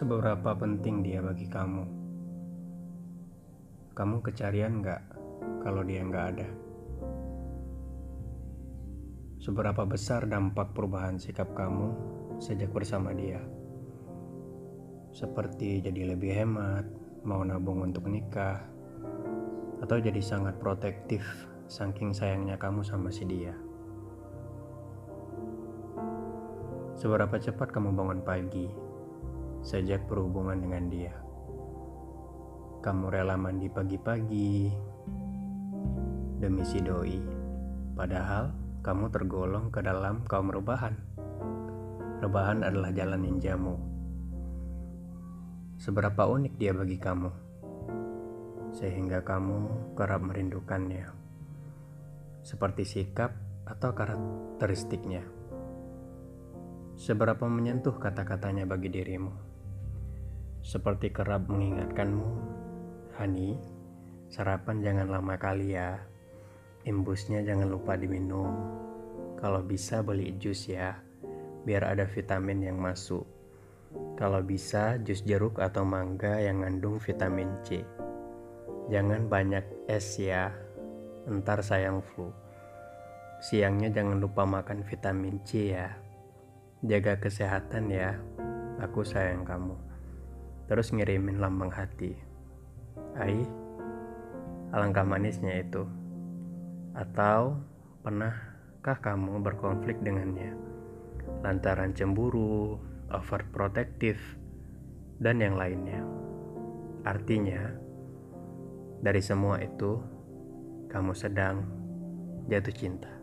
Seberapa penting dia bagi kamu? Kamu kecarian nggak kalau dia nggak ada? Seberapa besar dampak perubahan sikap kamu sejak bersama dia? Seperti jadi lebih hemat, mau nabung untuk nikah, atau jadi sangat protektif saking sayangnya kamu sama si dia. Seberapa cepat kamu bangun pagi sejak berhubungan dengan dia? Kamu rela mandi pagi-pagi demi si doi, padahal kamu tergolong ke dalam kaum rebahan. Rebahan adalah jalan ninjamu. Seberapa unik dia bagi kamu, sehingga kamu kerap merindukannya, seperti sikap atau karakteristiknya. Seberapa menyentuh kata-katanya bagi dirimu? Seperti kerap mengingatkanmu, Hani, sarapan jangan lama kali ya. Imbusnya jangan lupa diminum. Kalau bisa beli jus ya, biar ada vitamin yang masuk. Kalau bisa jus jeruk atau mangga yang ngandung vitamin C. Jangan banyak es ya, ntar sayang flu. Siangnya jangan lupa makan vitamin C ya. Jaga kesehatan ya, aku sayang kamu. Terus ngirimin lambang hati. Ai, alangkah manisnya itu. Atau pernahkah kamu berkonflik dengannya? Lantaran cemburu, overprotective, dan yang lainnya. Artinya, dari semua itu, kamu sedang jatuh cinta.